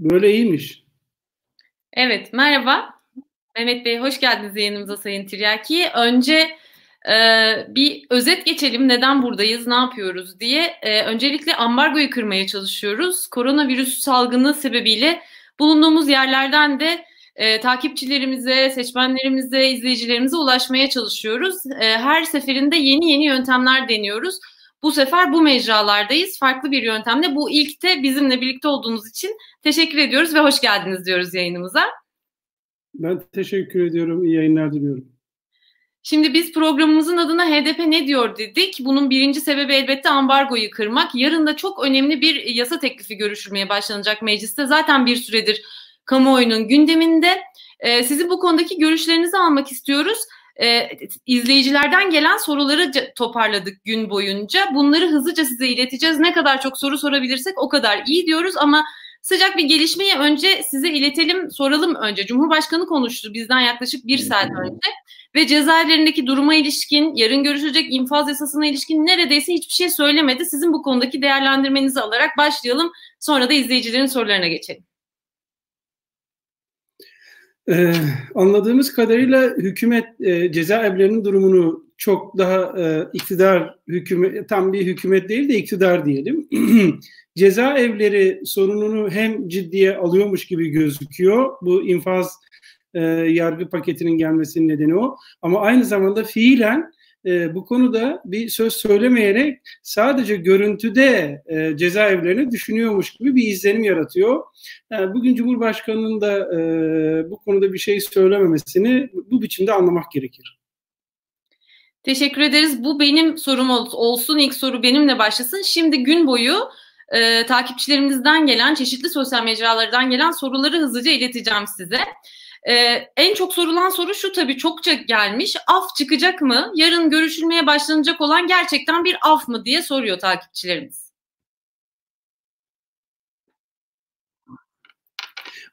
Böyle iyiymiş. Evet, merhaba. Mehmet Bey, hoş geldiniz yayınımıza Sayın Tiryaki. Önce e, bir özet geçelim. Neden buradayız, ne yapıyoruz diye. E, öncelikle ambargoyu kırmaya çalışıyoruz. Koronavirüs salgını sebebiyle bulunduğumuz yerlerden de e, takipçilerimize, seçmenlerimize, izleyicilerimize ulaşmaya çalışıyoruz. E, her seferinde yeni yeni yöntemler deniyoruz. Bu sefer bu mecralardayız. Farklı bir yöntemle. Bu ilk de bizimle birlikte olduğunuz için teşekkür ediyoruz ve hoş geldiniz diyoruz yayınımıza. Ben teşekkür ediyorum. İyi yayınlar diliyorum. Şimdi biz programımızın adına HDP ne diyor dedik. Bunun birinci sebebi elbette ambargoyu kırmak. Yarın da çok önemli bir yasa teklifi görüşülmeye başlanacak mecliste. Zaten bir süredir kamuoyunun gündeminde. Ee, sizin bu konudaki görüşlerinizi almak istiyoruz e, izleyicilerden gelen soruları toparladık gün boyunca. Bunları hızlıca size ileteceğiz. Ne kadar çok soru sorabilirsek o kadar iyi diyoruz ama sıcak bir gelişmeyi önce size iletelim, soralım önce. Cumhurbaşkanı konuştu bizden yaklaşık bir saat önce ve cezaevlerindeki duruma ilişkin, yarın görüşecek infaz yasasına ilişkin neredeyse hiçbir şey söylemedi. Sizin bu konudaki değerlendirmenizi alarak başlayalım. Sonra da izleyicilerin sorularına geçelim. Ee, anladığımız kadarıyla hükümet e, cezaevlerinin durumunu çok daha e, iktidar hükümet tam bir hükümet değil de iktidar diyelim. cezaevleri sorununu hem ciddiye alıyormuş gibi gözüküyor. Bu infaz e, yargı paketinin gelmesinin nedeni o. Ama aynı zamanda fiilen e, bu konuda bir söz söylemeyerek sadece görüntüde e, cezaevlerini düşünüyormuş gibi bir izlenim yaratıyor. Yani bugün Cumhurbaşkanı'nın da e, bu konuda bir şey söylememesini bu biçimde anlamak gerekir. Teşekkür ederiz. Bu benim sorum olsun. İlk soru benimle başlasın. Şimdi gün boyu e, takipçilerimizden gelen, çeşitli sosyal mecralardan gelen soruları hızlıca ileteceğim size. Ee, en çok sorulan soru şu tabii çokça gelmiş. Af çıkacak mı? Yarın görüşülmeye başlanacak olan gerçekten bir af mı diye soruyor takipçilerimiz.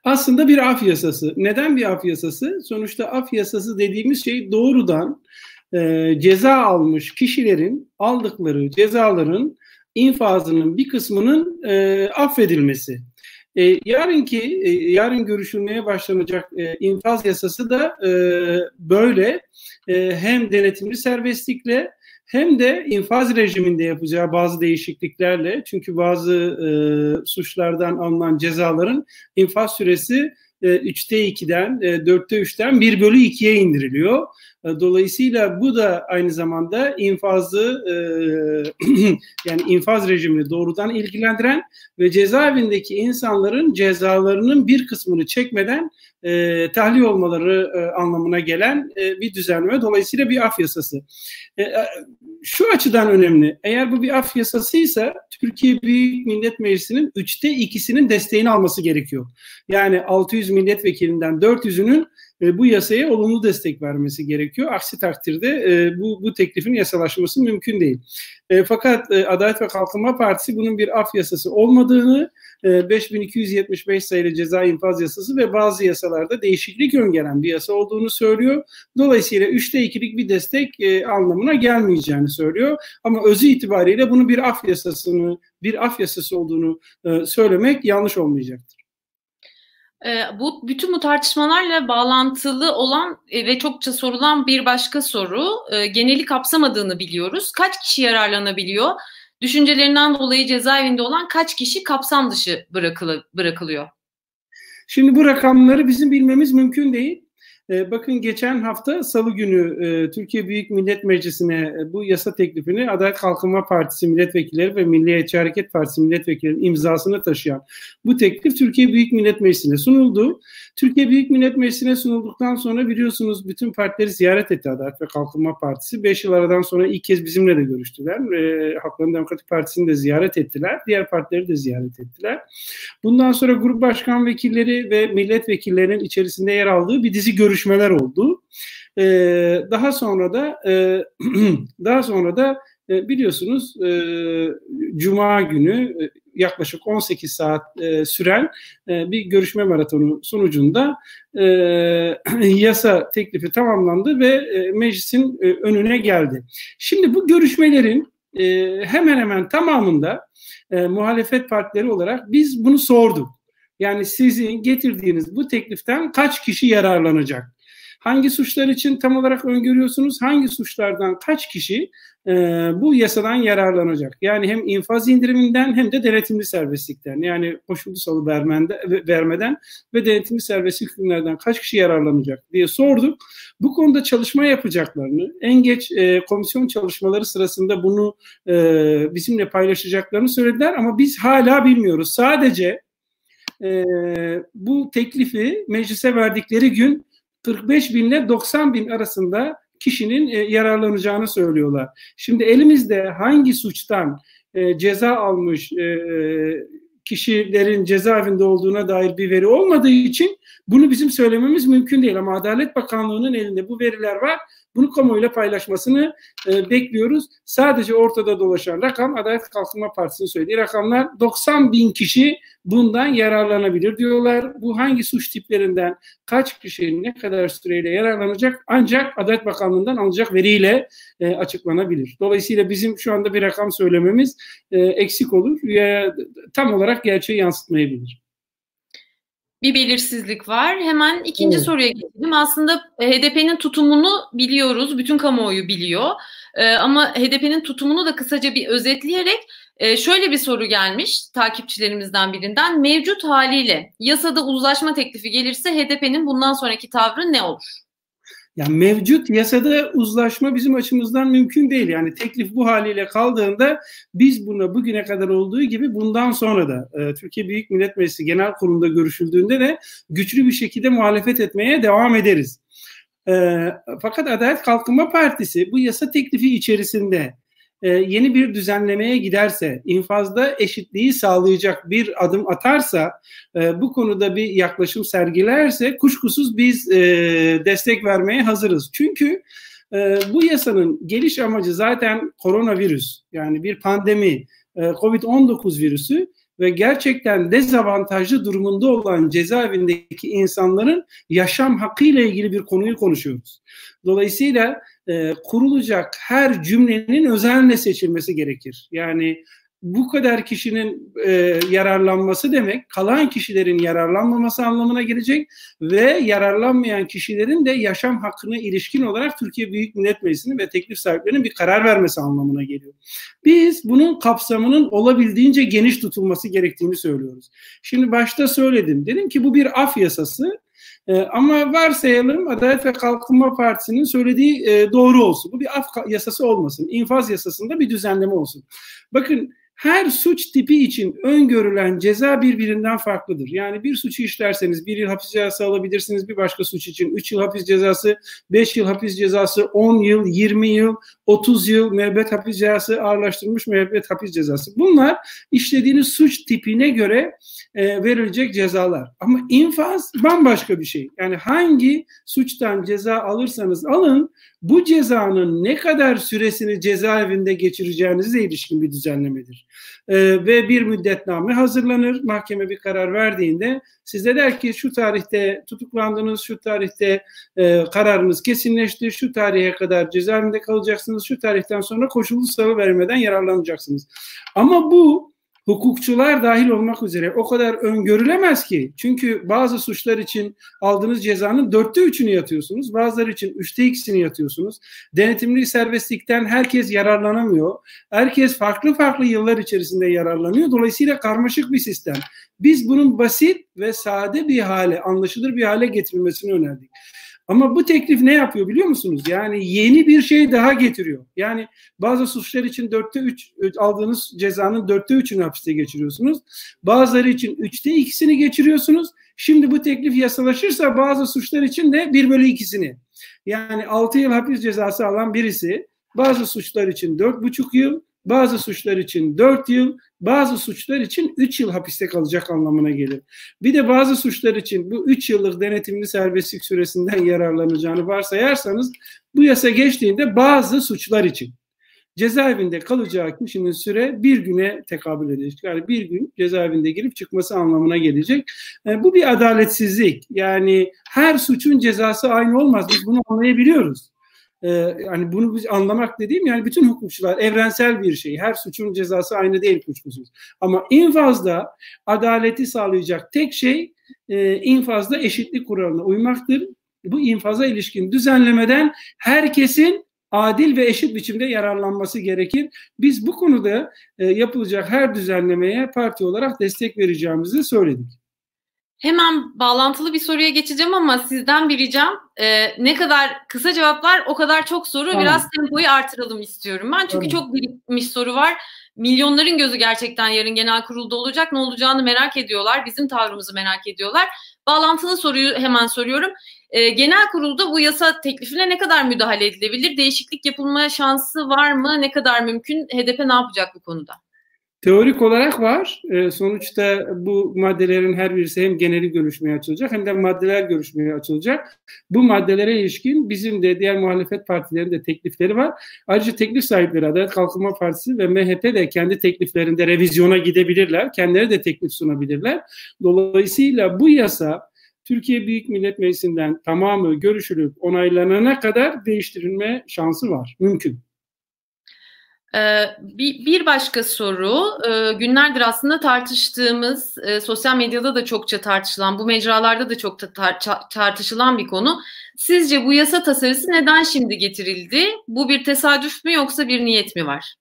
Aslında bir af yasası. Neden bir af yasası? Sonuçta af yasası dediğimiz şey doğrudan e, ceza almış kişilerin aldıkları cezaların infazının bir kısmının e, affedilmesi. E, yarınki, e, yarın görüşülmeye başlanacak e, infaz yasası da e, böyle e, hem denetimli serbestlikle hem de infaz rejiminde yapacağı bazı değişikliklerle çünkü bazı e, suçlardan alınan cezaların infaz süresi e, 3'te 2'den, e, 4'te 3'ten 1 bölü 2'ye indiriliyor. E, dolayısıyla bu da aynı zamanda infazı e, yani infaz rejimini doğrudan ilgilendiren ve cezaevindeki insanların cezalarının bir kısmını çekmeden e, tahliye olmaları e, anlamına gelen bir düzenleme. Dolayısıyla bir af yasası. Şu açıdan önemli. Eğer bu bir af yasasıysa Türkiye Büyük Millet Meclisi'nin üçte ikisinin desteğini alması gerekiyor. Yani 600 milletvekilinden 400'ünün e, bu yasaya olumlu destek vermesi gerekiyor. Aksi takdirde e, bu, bu teklifin yasalaşması mümkün değil. E, fakat Adalet ve Kalkınma Partisi bunun bir af yasası olmadığını, e, 5275 sayılı ceza infaz yasası ve bazı yasalarda değişiklik öngören bir yasa olduğunu söylüyor. Dolayısıyla 3'te 2'lik bir destek anlamına gelmeyeceğini söylüyor. Ama özü itibariyle bunu bir af yasasını, bir af yasası olduğunu söylemek yanlış olmayacaktır. E, bu bütün bu tartışmalarla bağlantılı olan e, ve çokça sorulan bir başka soru e, geneli kapsamadığını biliyoruz. Kaç kişi yararlanabiliyor? Düşüncelerinden dolayı cezaevinde olan kaç kişi kapsam dışı bırakılı, bırakılıyor? Şimdi bu rakamları bizim bilmemiz mümkün değil. E, bakın geçen hafta Salı günü e, Türkiye Büyük Millet Meclisi'ne e, bu yasa teklifini Adalet Kalkınma Partisi milletvekilleri ve Milliyetçi Hareket Partisi milletvekillerinin imzasını taşıyan bu teklif Türkiye Büyük Millet Meclisi'ne sunuldu. Türkiye Büyük Millet Meclisi'ne sunulduktan sonra biliyorsunuz bütün partileri ziyaret etti Adalet ve Kalkınma Partisi. Beş yıl aradan sonra ilk kez bizimle de görüştüler. E, Halkların Demokratik Partisi'ni de ziyaret ettiler. Diğer partileri de ziyaret ettiler. Bundan sonra grup başkan vekilleri ve milletvekillerinin içerisinde yer aldığı bir dizi görüş görüşmeler oldu. E, daha sonra da e, daha sonra da e, biliyorsunuz e, Cuma günü e, yaklaşık 18 saat e, süren e, bir görüşme maratonu sonucunda e, yasa teklifi tamamlandı ve e, meclisin e, önüne geldi. Şimdi bu görüşmelerin e, hemen hemen tamamında e, muhalefet partileri olarak biz bunu sorduk. Yani sizin getirdiğiniz bu tekliften kaç kişi yararlanacak? Hangi suçlar için tam olarak öngörüyorsunuz? Hangi suçlardan kaç kişi e, bu yasadan yararlanacak? Yani hem infaz indiriminden hem de denetimli serbestlikten. Yani koşullu salı vermeden ve denetimli serbestlik hükümlerden kaç kişi yararlanacak diye sorduk. Bu konuda çalışma yapacaklarını, en geç e, komisyon çalışmaları sırasında bunu e, bizimle paylaşacaklarını söylediler ama biz hala bilmiyoruz. Sadece e, bu teklifi meclise verdikleri gün 45 bin ile 90 bin arasında kişinin e, yararlanacağını söylüyorlar. Şimdi elimizde hangi suçtan e, ceza almış e, kişilerin cezaevinde olduğuna dair bir veri olmadığı için bunu bizim söylememiz mümkün değil. Ama Adalet Bakanlığı'nın elinde bu veriler var. Bunu kamuoyuyla paylaşmasını e, bekliyoruz. Sadece ortada dolaşan rakam Adalet Kalkınma Partisi'nin söylediği rakamlar 90 bin kişi bundan yararlanabilir diyorlar. Bu hangi suç tiplerinden kaç kişi ne kadar süreyle yararlanacak ancak Adalet Bakanlığı'ndan alınacak veriyle e, açıklanabilir. Dolayısıyla bizim şu anda bir rakam söylememiz e, eksik olur. Ya, tam olarak gerçeği yansıtmayabilir bir belirsizlik var. Hemen ikinci evet. soruya geçelim. Aslında e, HDP'nin tutumunu biliyoruz. Bütün kamuoyu biliyor. Ee, ama HDP'nin tutumunu da kısaca bir özetleyerek e, şöyle bir soru gelmiş takipçilerimizden birinden. Mevcut haliyle yasada uzlaşma teklifi gelirse HDP'nin bundan sonraki tavrı ne olur? Yani mevcut yasada uzlaşma bizim açımızdan mümkün değil. Yani teklif bu haliyle kaldığında biz buna bugüne kadar olduğu gibi bundan sonra da e, Türkiye Büyük Millet Meclisi Genel Kurulu'nda görüşüldüğünde de güçlü bir şekilde muhalefet etmeye devam ederiz. E, fakat Adalet Kalkınma Partisi bu yasa teklifi içerisinde e, yeni bir düzenlemeye giderse, infazda eşitliği sağlayacak bir adım atarsa, e, bu konuda bir yaklaşım sergilerse kuşkusuz biz e, destek vermeye hazırız. Çünkü bu yasanın geliş amacı zaten koronavirüs, yani bir pandemi, e, Covid-19 virüsü ve gerçekten dezavantajlı durumunda olan cezaevindeki insanların yaşam hakkı ile ilgili bir konuyu konuşuyoruz. Dolayısıyla e, kurulacak her cümlenin özenle seçilmesi gerekir. Yani bu kadar kişinin e, yararlanması demek kalan kişilerin yararlanmaması anlamına gelecek ve yararlanmayan kişilerin de yaşam hakkına ilişkin olarak Türkiye Büyük Millet Meclisi'nin ve teklif sahiplerinin bir karar vermesi anlamına geliyor. Biz bunun kapsamının olabildiğince geniş tutulması gerektiğini söylüyoruz. Şimdi başta söyledim. Dedim ki bu bir af yasası e, ama varsayalım Adalet ve Kalkınma Partisi'nin söylediği e, doğru olsun. Bu bir af yasası olmasın. İnfaz yasasında bir düzenleme olsun. Bakın her suç tipi için öngörülen ceza birbirinden farklıdır. Yani bir suçu işlerseniz bir yıl hapis cezası alabilirsiniz. Bir başka suç için 3 yıl hapis cezası, 5 yıl hapis cezası, 10 yıl, 20 yıl, 30 yıl müebbet hapis cezası, ağırlaştırılmış müebbet hapis cezası. Bunlar işlediğiniz suç tipine göre e, verilecek cezalar. Ama infaz bambaşka bir şey. Yani hangi suçtan ceza alırsanız alın bu cezanın ne kadar süresini cezaevinde geçireceğinize ilişkin bir düzenlemedir. Ee, ve bir müddetname hazırlanır. Mahkeme bir karar verdiğinde size der ki şu tarihte tutuklandınız, şu tarihte e, kararınız kesinleşti, şu tarihe kadar cezaevinde kalacaksınız, şu tarihten sonra koşullu salı vermeden yararlanacaksınız. Ama bu hukukçular dahil olmak üzere o kadar öngörülemez ki. Çünkü bazı suçlar için aldığınız cezanın dörtte üçünü yatıyorsunuz. Bazıları için üçte ikisini yatıyorsunuz. Denetimli serbestlikten herkes yararlanamıyor. Herkes farklı farklı yıllar içerisinde yararlanıyor. Dolayısıyla karmaşık bir sistem. Biz bunun basit ve sade bir hale, anlaşılır bir hale getirilmesini önerdik. Ama bu teklif ne yapıyor biliyor musunuz? Yani yeni bir şey daha getiriyor. Yani bazı suçlar için dörtte üç aldığınız cezanın dörtte üçünü hapiste geçiriyorsunuz. Bazıları için üçte ikisini geçiriyorsunuz. Şimdi bu teklif yasalaşırsa bazı suçlar için de bir bölü ikisini. Yani altı yıl hapis cezası alan birisi bazı suçlar için dört buçuk yıl, bazı suçlar için 4 yıl, bazı suçlar için 3 yıl hapiste kalacak anlamına gelir. Bir de bazı suçlar için bu 3 yıllık denetimli serbestlik süresinden yararlanacağını varsayarsanız bu yasa geçtiğinde bazı suçlar için cezaevinde kalacağı kişinin süre bir güne tekabül edecek. Yani bir gün cezaevinde girip çıkması anlamına gelecek. Yani e, bu bir adaletsizlik. Yani her suçun cezası aynı olmaz. Biz bunu anlayabiliyoruz. E, yani bunu biz anlamak dediğim yani bütün hukukçular evrensel bir şey. Her suçun cezası aynı değil kuşkusuz. Ama infazda adaleti sağlayacak tek şey e, infazda eşitlik kuralına uymaktır. Bu infaza ilişkin düzenlemeden herkesin adil ve eşit biçimde yararlanması gerekir. Biz bu konuda e, yapılacak her düzenlemeye parti olarak destek vereceğimizi söyledik. Hemen bağlantılı bir soruya geçeceğim ama sizden bir ricam e, ne kadar kısa cevaplar o kadar çok soru tamam. biraz tempoyu artıralım istiyorum ben. Çünkü tamam. çok birikmiş soru var. Milyonların gözü gerçekten yarın genel kurulda olacak. Ne olacağını merak ediyorlar. Bizim tavrımızı merak ediyorlar. Bağlantılı soruyu hemen soruyorum. E, genel kurulda bu yasa teklifine ne kadar müdahale edilebilir? Değişiklik yapılma şansı var mı? Ne kadar mümkün? HDP ne yapacak bu konuda? Teorik olarak var. E, sonuçta bu maddelerin her birisi hem geneli görüşmeye açılacak hem de maddeler görüşmeye açılacak. Bu maddelere ilişkin bizim de diğer muhalefet partilerinin de teklifleri var. Ayrıca teklif sahipleri Adalet Kalkınma Partisi ve MHP de kendi tekliflerinde revizyona gidebilirler. Kendileri de teklif sunabilirler. Dolayısıyla bu yasa Türkiye Büyük Millet Meclisi'nden tamamı görüşülüp onaylanana kadar değiştirilme şansı var. Mümkün. Ee, bir başka soru, ee, günlerdir aslında tartıştığımız, e, sosyal medyada da çokça tartışılan, bu mecralarda da çok tartışılan bir konu. Sizce bu yasa tasarısı neden şimdi getirildi? Bu bir tesadüf mü yoksa bir niyet mi var?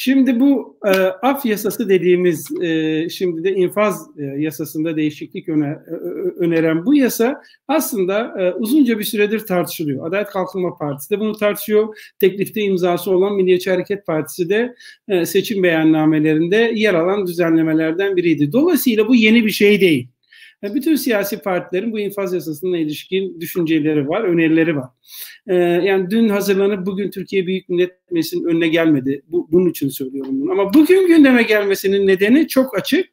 Şimdi bu e, af yasası dediğimiz e, şimdi de infaz e, yasasında değişiklik öne, e, öneren bu yasa aslında e, uzunca bir süredir tartışılıyor. Adalet Kalkınma Partisi de bunu tartışıyor. Teklifte imzası olan Milliyetçi Hareket Partisi de e, seçim beyannamelerinde yer alan düzenlemelerden biriydi. Dolayısıyla bu yeni bir şey değil. Bütün siyasi partilerin bu infaz yasasına ilişkin düşünceleri var, önerileri var. Ee, yani dün hazırlanıp bugün Türkiye Büyük Millet Meclisi'nin önüne gelmedi. Bu, bunun için söylüyorum bunu. Ama bugün gündeme gelmesinin nedeni çok açık.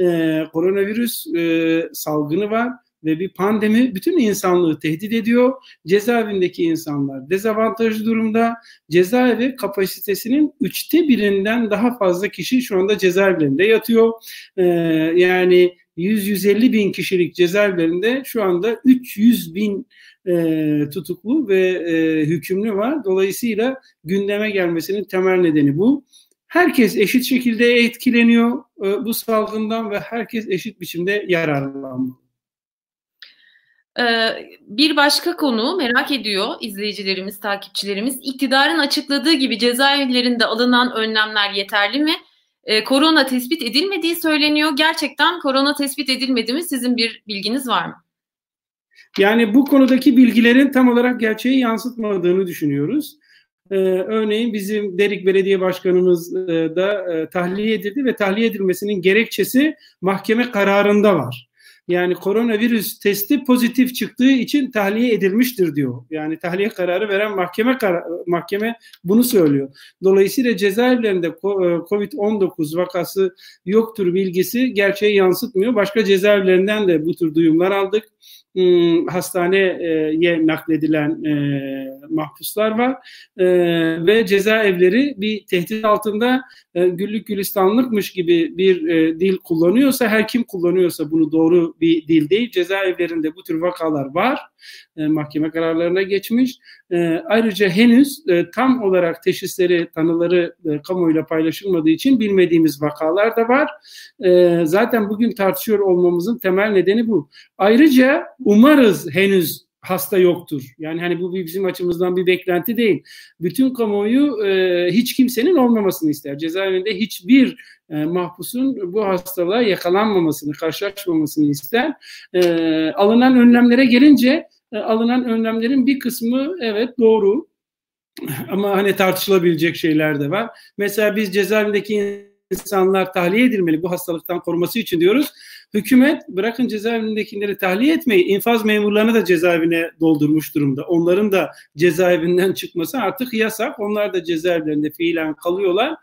Ee, koronavirüs e, salgını var ve bir pandemi bütün insanlığı tehdit ediyor. Cezaevindeki insanlar dezavantajlı durumda. Cezaevi kapasitesinin üçte birinden daha fazla kişi şu anda cezaevlerinde yatıyor. Ee, yani 100-150 bin kişilik cezaevlerinde şu anda 300 bin e, tutuklu ve e, hükümlü var. Dolayısıyla gündeme gelmesinin temel nedeni bu. Herkes eşit şekilde etkileniyor e, bu salgından ve herkes eşit biçimde yararlanmalı. Ee, bir başka konu merak ediyor izleyicilerimiz, takipçilerimiz. İktidarın açıkladığı gibi cezaevlerinde alınan önlemler yeterli mi? Ee, korona tespit edilmediği söyleniyor. Gerçekten korona tespit edilmedi mi? Sizin bir bilginiz var mı? Yani bu konudaki bilgilerin tam olarak gerçeği yansıtmadığını düşünüyoruz. Ee, örneğin bizim Derik Belediye Başkanımız e, da e, tahliye edildi ve tahliye edilmesinin gerekçesi mahkeme kararında var. Yani koronavirüs testi pozitif çıktığı için tahliye edilmiştir diyor. Yani tahliye kararı veren mahkeme kar mahkeme bunu söylüyor. Dolayısıyla cezaevlerinde e, Covid-19 vakası yoktur bilgisi gerçeği yansıtmıyor. Başka cezaevlerinden de bu tür duyumlar aldık. Hmm, hastaneye nakledilen e, mahpuslar var. E, ve cezaevleri bir tehdit altında e, güllük gülistanlıkmış gibi bir dil kullanıyorsa her kim kullanıyorsa bunu doğru bir dil değil cezaevlerinde bu tür vakalar var. Mahkeme kararlarına geçmiş. Ayrıca henüz tam olarak teşhisleri tanıları kamuoyuyla paylaşılmadığı için bilmediğimiz vakalar da var. Zaten bugün tartışıyor olmamızın temel nedeni bu. Ayrıca umarız henüz hasta yoktur. Yani hani bu bizim açımızdan bir beklenti değil. Bütün kamuoyu e, hiç kimsenin olmamasını ister. Cezaevinde hiçbir e, mahpusun bu hastalığa yakalanmamasını, karşılaşmamasını ister. E, alınan önlemlere gelince e, alınan önlemlerin bir kısmı evet doğru. Ama hani tartışılabilecek şeyler de var. Mesela biz cezaevindeki insanlar tahliye edilmeli bu hastalıktan koruması için diyoruz. Hükümet bırakın cezaevindekileri tahliye etmeyi infaz memurlarını da cezaevine doldurmuş durumda. Onların da cezaevinden çıkması artık yasak. Onlar da cezaevlerinde fiilen kalıyorlar.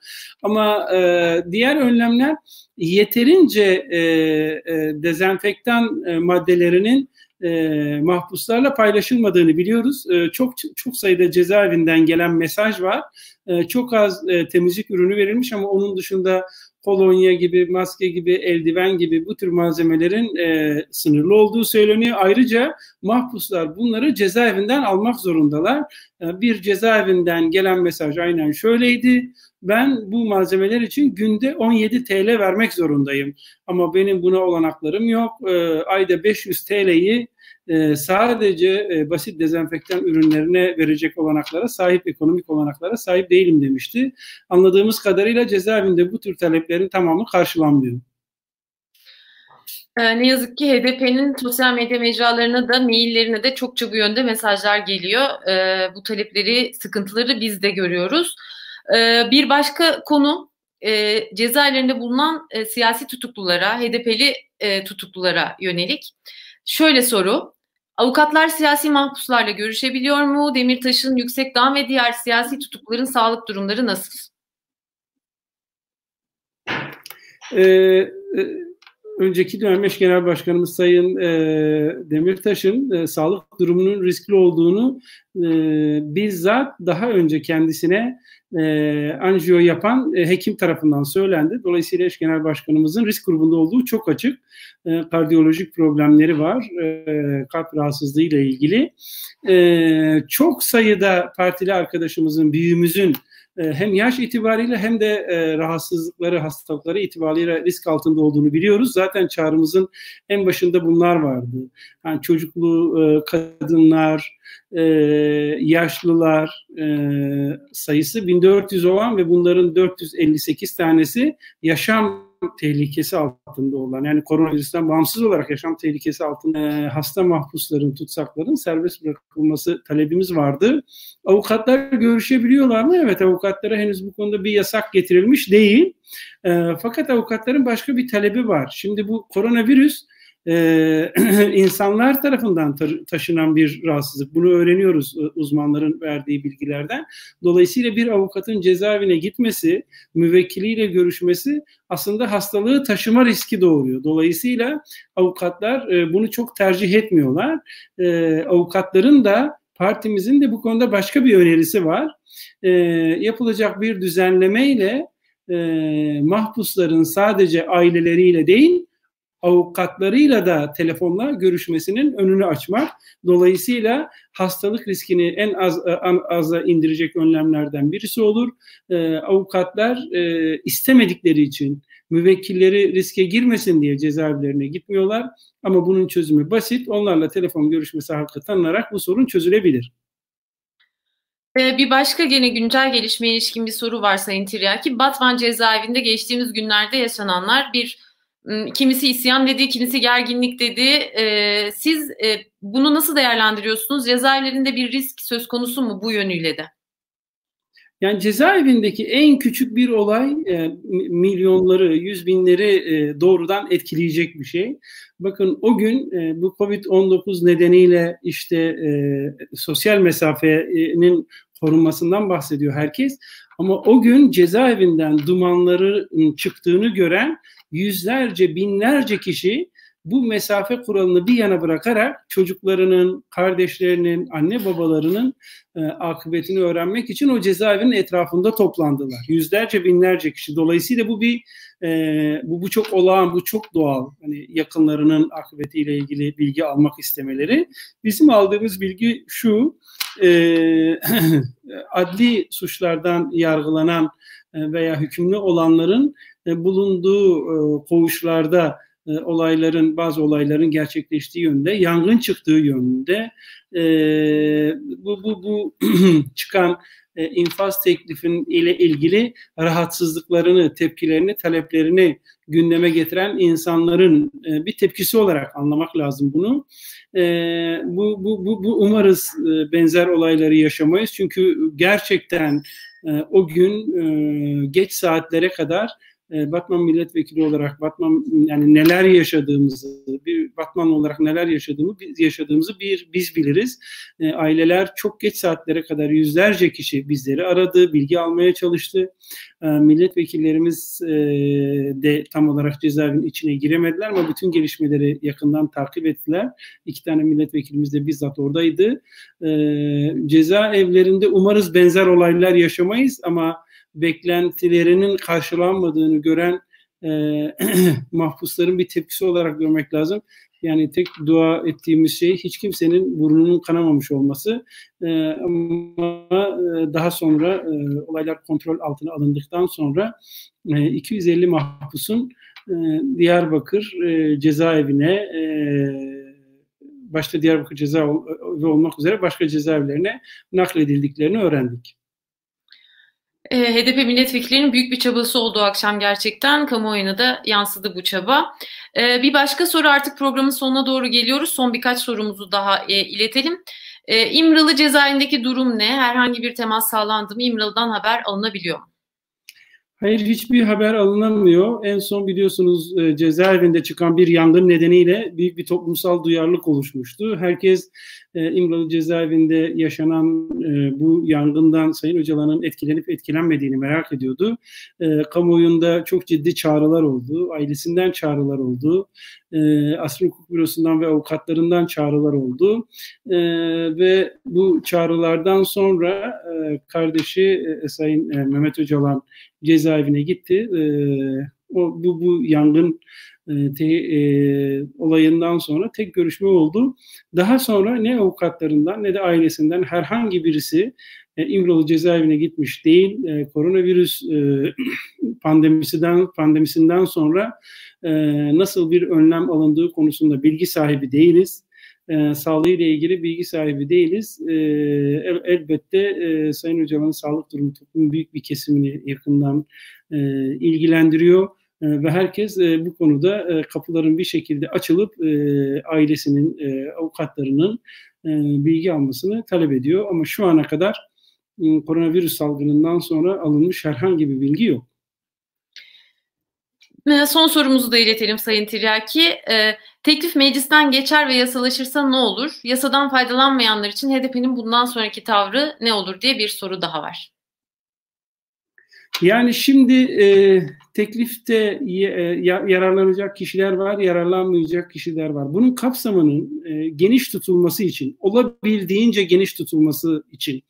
Ama e, diğer önlemler yeterince e, e, dezenfektan e, maddelerinin e, mahpuslarla paylaşılmadığını biliyoruz. E, çok çok sayıda cezaevinden gelen mesaj var. E, çok az e, temizlik ürünü verilmiş ama onun dışında kolonya gibi, maske gibi, eldiven gibi bu tür malzemelerin e, sınırlı olduğu söyleniyor. Ayrıca mahpuslar bunları cezaevinden almak zorundalar. E, bir cezaevinden gelen mesaj aynen şöyleydi. Ben bu malzemeler için günde 17 TL vermek zorundayım. Ama benim buna olanaklarım yok. E, ayda 500 TL'yi e, sadece e, basit dezenfektan ürünlerine verecek olanaklara sahip, ekonomik olanaklara sahip değilim demişti. Anladığımız kadarıyla cezaevinde bu tür taleplerin tamamı karşılanmıyor. Ee, ne yazık ki HDP'nin sosyal medya mecralarına da maillerine de çokça bu yönde mesajlar geliyor. Ee, bu talepleri, sıkıntıları biz de görüyoruz. Ee, bir başka konu e, cezaevlerinde bulunan e, siyasi tutuklulara, HDP'li tutuklulara yönelik. Şöyle soru, avukatlar siyasi mahpuslarla görüşebiliyor mu? Demirtaş'ın, Yüksekdağ ve diğer siyasi tutukluların sağlık durumları nasıl? Ee, e, önceki dönem eş genel başkanımız Sayın e, Demirtaş'ın e, sağlık durumunun riskli olduğunu e, bizzat daha önce kendisine e, anjiyo yapan e, hekim tarafından söylendi. Dolayısıyla eş genel başkanımızın risk grubunda olduğu çok açık. E, kardiyolojik problemleri var. E, kalp rahatsızlığı ile ilgili. E, çok sayıda partili arkadaşımızın, büyüğümüzün hem yaş itibariyle hem de e, rahatsızlıkları, hastalıkları itibariyle risk altında olduğunu biliyoruz. Zaten çağrımızın en başında bunlar vardı. Yani çocuklu e, kadınlar, yaşlılar sayısı 1400 olan ve bunların 458 tanesi yaşam tehlikesi altında olan yani koronavirüsten bağımsız olarak yaşam tehlikesi altında e, hasta mahpusların, tutsakların serbest bırakılması talebimiz vardı. Avukatlar görüşebiliyorlar mı? Evet avukatlara henüz bu konuda bir yasak getirilmiş değil. E, fakat avukatların başka bir talebi var. Şimdi bu koronavirüs e, insanlar tarafından taşınan bir rahatsızlık. Bunu öğreniyoruz e, uzmanların verdiği bilgilerden. Dolayısıyla bir avukatın cezaevine gitmesi, müvekkiliyle görüşmesi aslında hastalığı taşıma riski doğuruyor. Dolayısıyla avukatlar e, bunu çok tercih etmiyorlar. E, avukatların da partimizin de bu konuda başka bir önerisi var. E, yapılacak bir düzenlemeyle e, mahpusların sadece aileleriyle değil, avukatlarıyla da telefonla görüşmesinin önünü açmak. Dolayısıyla hastalık riskini en az en aza indirecek önlemlerden birisi olur. E, avukatlar e, istemedikleri için müvekkilleri riske girmesin diye cezaevlerine gitmiyorlar. Ama bunun çözümü basit. Onlarla telefon görüşmesi hakkı tanınarak bu sorun çözülebilir. Ee, bir başka gene güncel gelişmeye ilişkin bir soru var Sayın Tiryaki. Batman cezaevinde geçtiğimiz günlerde yaşananlar bir Kimisi isyan dedi, kimisi gerginlik dedi. Ee, siz e, bunu nasıl değerlendiriyorsunuz? Cezaevlerinde bir risk söz konusu mu bu yönüyle de? Yani cezaevindeki en küçük bir olay e, milyonları, yüz binleri e, doğrudan etkileyecek bir şey. Bakın o gün e, bu Covid-19 nedeniyle işte e, sosyal mesafenin korunmasından bahsediyor herkes. Ama o gün cezaevinden dumanların çıktığını gören yüzlerce, binlerce kişi bu mesafe kuralını bir yana bırakarak çocuklarının, kardeşlerinin, anne babalarının e, akıbetini öğrenmek için o cezaevinin etrafında toplandılar. Yüzlerce, binlerce kişi. Dolayısıyla bu bir e, bu bu çok olağan, bu çok doğal. Hani yakınlarının akıbetiyle ilgili bilgi almak istemeleri. Bizim aldığımız bilgi şu: e, adli suçlardan yargılanan veya hükümlü olanların e, bulunduğu e, koğuşlarda e, olayların bazı olayların gerçekleştiği yönde, yangın çıktığı yönde e, bu bu bu çıkan e, infaz teklifin ile ilgili rahatsızlıklarını, tepkilerini, taleplerini gündeme getiren insanların e, bir tepkisi olarak anlamak lazım bunu. E, bu, bu, bu, bu umarız e, benzer olayları yaşamayız çünkü gerçekten e, o gün e, geç saatlere kadar e, Batman milletvekili olarak Batman yani neler yaşadığımızı, bir Batman olarak neler yaşadığımı yaşadığımızı bir biz biliriz. E, aileler çok geç saatlere kadar yüzlerce kişi bizleri aradı, bilgi almaya çalıştı. E, milletvekillerimiz e, de tam olarak cezaevinin içine giremediler ama bütün gelişmeleri yakından takip ettiler. İki tane milletvekilimiz de bizzat oradaydı. E, cezaevlerinde umarız benzer olaylar yaşamayız ama beklentilerinin karşılanmadığını gören e, mahpusların bir tepkisi olarak görmek lazım. Yani tek dua ettiğimiz şey hiç kimsenin burnunun kanamamış olması. E, ama e, daha sonra e, olaylar kontrol altına alındıktan sonra e, 250 mahpusun e, Diyarbakır e, cezaevine e, başta Diyarbakır cezaevi olmak üzere başka cezaevlerine nakledildiklerini öğrendik. E, HDP milletvekillerinin büyük bir çabası oldu akşam gerçekten. Kamuoyuna da yansıdı bu çaba. E, bir başka soru artık programın sonuna doğru geliyoruz. Son birkaç sorumuzu daha e, iletelim. İmralı cezaevindeki durum ne? Herhangi bir temas sağlandı mı? İmralı'dan haber alınabiliyor mu? Hayır hiçbir haber alınamıyor. En son biliyorsunuz e, cezaevinde çıkan bir yangın nedeniyle büyük bir toplumsal duyarlılık oluşmuştu. Herkes e, İmralı cezaevinde yaşanan e, bu yangından Sayın Öcalan'ın etkilenip etkilenmediğini merak ediyordu. E, kamuoyunda çok ciddi çağrılar oldu. Ailesinden çağrılar oldu. E, Asrın Hukuk Bürosu'ndan ve avukatlarından çağrılar oldu. E, ve bu çağrılardan sonra e, kardeşi e, Sayın e, Mehmet Öcalan cezaevine gitti. E, o bu bu yangın e, te, e, olayından sonra tek görüşme oldu. Daha sonra ne avukatlarından ne de ailesinden herhangi birisi e, İmralı cezaevine gitmiş değil. E, koronavirüs e, pandemisinden pandemisinden sonra e, nasıl bir önlem alındığı konusunda bilgi sahibi değiliz. E, sağlığı ile ilgili bilgi sahibi değiliz. E, el, elbette e, Sayın Hocam'ın sağlık durumu toplumun büyük bir kesimini yakından e, ilgilendiriyor e, ve herkes e, bu konuda e, kapıların bir şekilde açılıp ailesinin, avukatlarının bilgi almasını talep ediyor. Ama şu ana kadar e, koronavirüs salgınından sonra alınmış herhangi bir bilgi yok. Son sorumuzu da iletelim Sayın Tiryaki. E, teklif meclisten geçer ve yasalaşırsa ne olur? Yasadan faydalanmayanlar için HDP'nin bundan sonraki tavrı ne olur diye bir soru daha var. Yani şimdi e, teklifte e, yararlanacak kişiler var, yararlanmayacak kişiler var. Bunun kapsamının e, geniş tutulması için, olabildiğince geniş tutulması için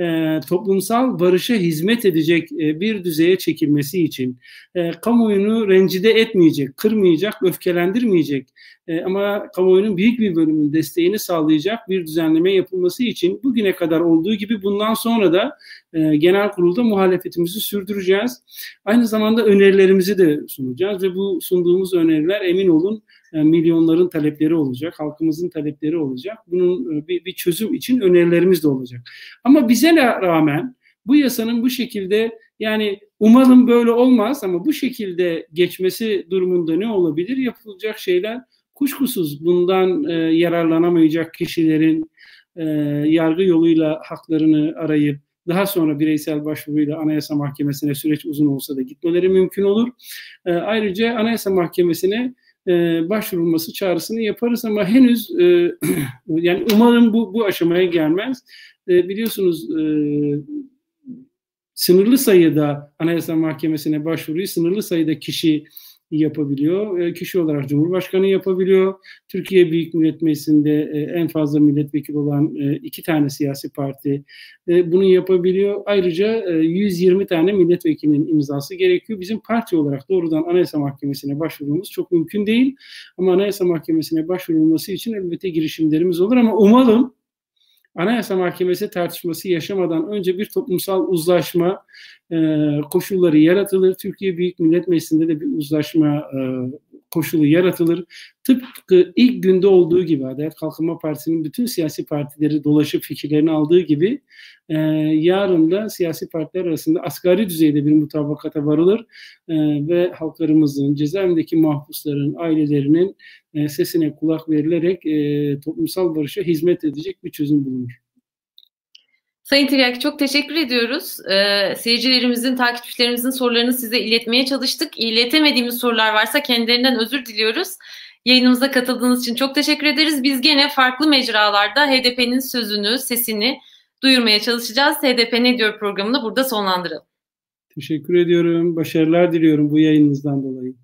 e, toplumsal barışa hizmet edecek e, bir düzeye çekilmesi için e, kamuoyunu rencide etmeyecek, kırmayacak, öfkelendirmeyecek e, ama kamuoyunun büyük bir bölümünün desteğini sağlayacak bir düzenleme yapılması için bugüne kadar olduğu gibi bundan sonra da e, genel kurulda muhalefetimizi sürdüreceğiz. Aynı zamanda önerilerimizi de sunacağız ve bu sunduğumuz öneriler emin olun e, milyonların talepleri olacak, halkımızın talepleri olacak. Bunun bir, bir çözüm için önerilerimiz de olacak. Ama bize rağmen bu yasanın bu şekilde yani umarım böyle olmaz ama bu şekilde geçmesi durumunda ne olabilir? Yapılacak şeyler kuşkusuz bundan e, yararlanamayacak kişilerin e, yargı yoluyla haklarını arayıp daha sonra bireysel başvuruyla Anayasa Mahkemesi'ne süreç uzun olsa da gitmeleri mümkün olur. E, ayrıca Anayasa Mahkemesi'ne e, başvurulması çağrısını yaparız ama henüz e, yani umarım bu bu aşamaya gelmez. E, biliyorsunuz e, sınırlı sayıda Anayasa Mahkemesi'ne başvuruyu sınırlı sayıda kişi yapabiliyor. E, kişi olarak Cumhurbaşkanı yapabiliyor. Türkiye Büyük Millet Meclisi'nde e, en fazla milletvekili olan e, iki tane siyasi parti bunu yapabiliyor. Ayrıca 120 tane milletvekilinin imzası gerekiyor. Bizim parti olarak doğrudan Anayasa Mahkemesi'ne başvurmamız çok mümkün değil. Ama Anayasa Mahkemesi'ne başvurulması için elbette girişimlerimiz olur ama umalım Anayasa Mahkemesi tartışması yaşamadan önce bir toplumsal uzlaşma e, koşulları yaratılır. Türkiye Büyük Millet Meclisi'nde de bir uzlaşma e, koşulu yaratılır. Tıpkı ilk günde olduğu gibi Adalet Kalkınma Partisi'nin bütün siyasi partileri dolaşıp fikirlerini aldığı gibi e, yarın da siyasi partiler arasında asgari düzeyde bir mutabakata varılır e, ve halklarımızın, cezaevindeki mahpusların, ailelerinin e, sesine kulak verilerek e, toplumsal barışa hizmet edecek bir çözüm bulunur. Sayın Tiryak çok teşekkür ediyoruz. Ee, seyircilerimizin, takipçilerimizin sorularını size iletmeye çalıştık. İletemediğimiz sorular varsa kendilerinden özür diliyoruz. Yayınımıza katıldığınız için çok teşekkür ederiz. Biz gene farklı mecralarda HDP'nin sözünü, sesini duyurmaya çalışacağız. HDP ne diyor programını burada sonlandıralım. Teşekkür ediyorum. Başarılar diliyorum bu yayınınızdan dolayı.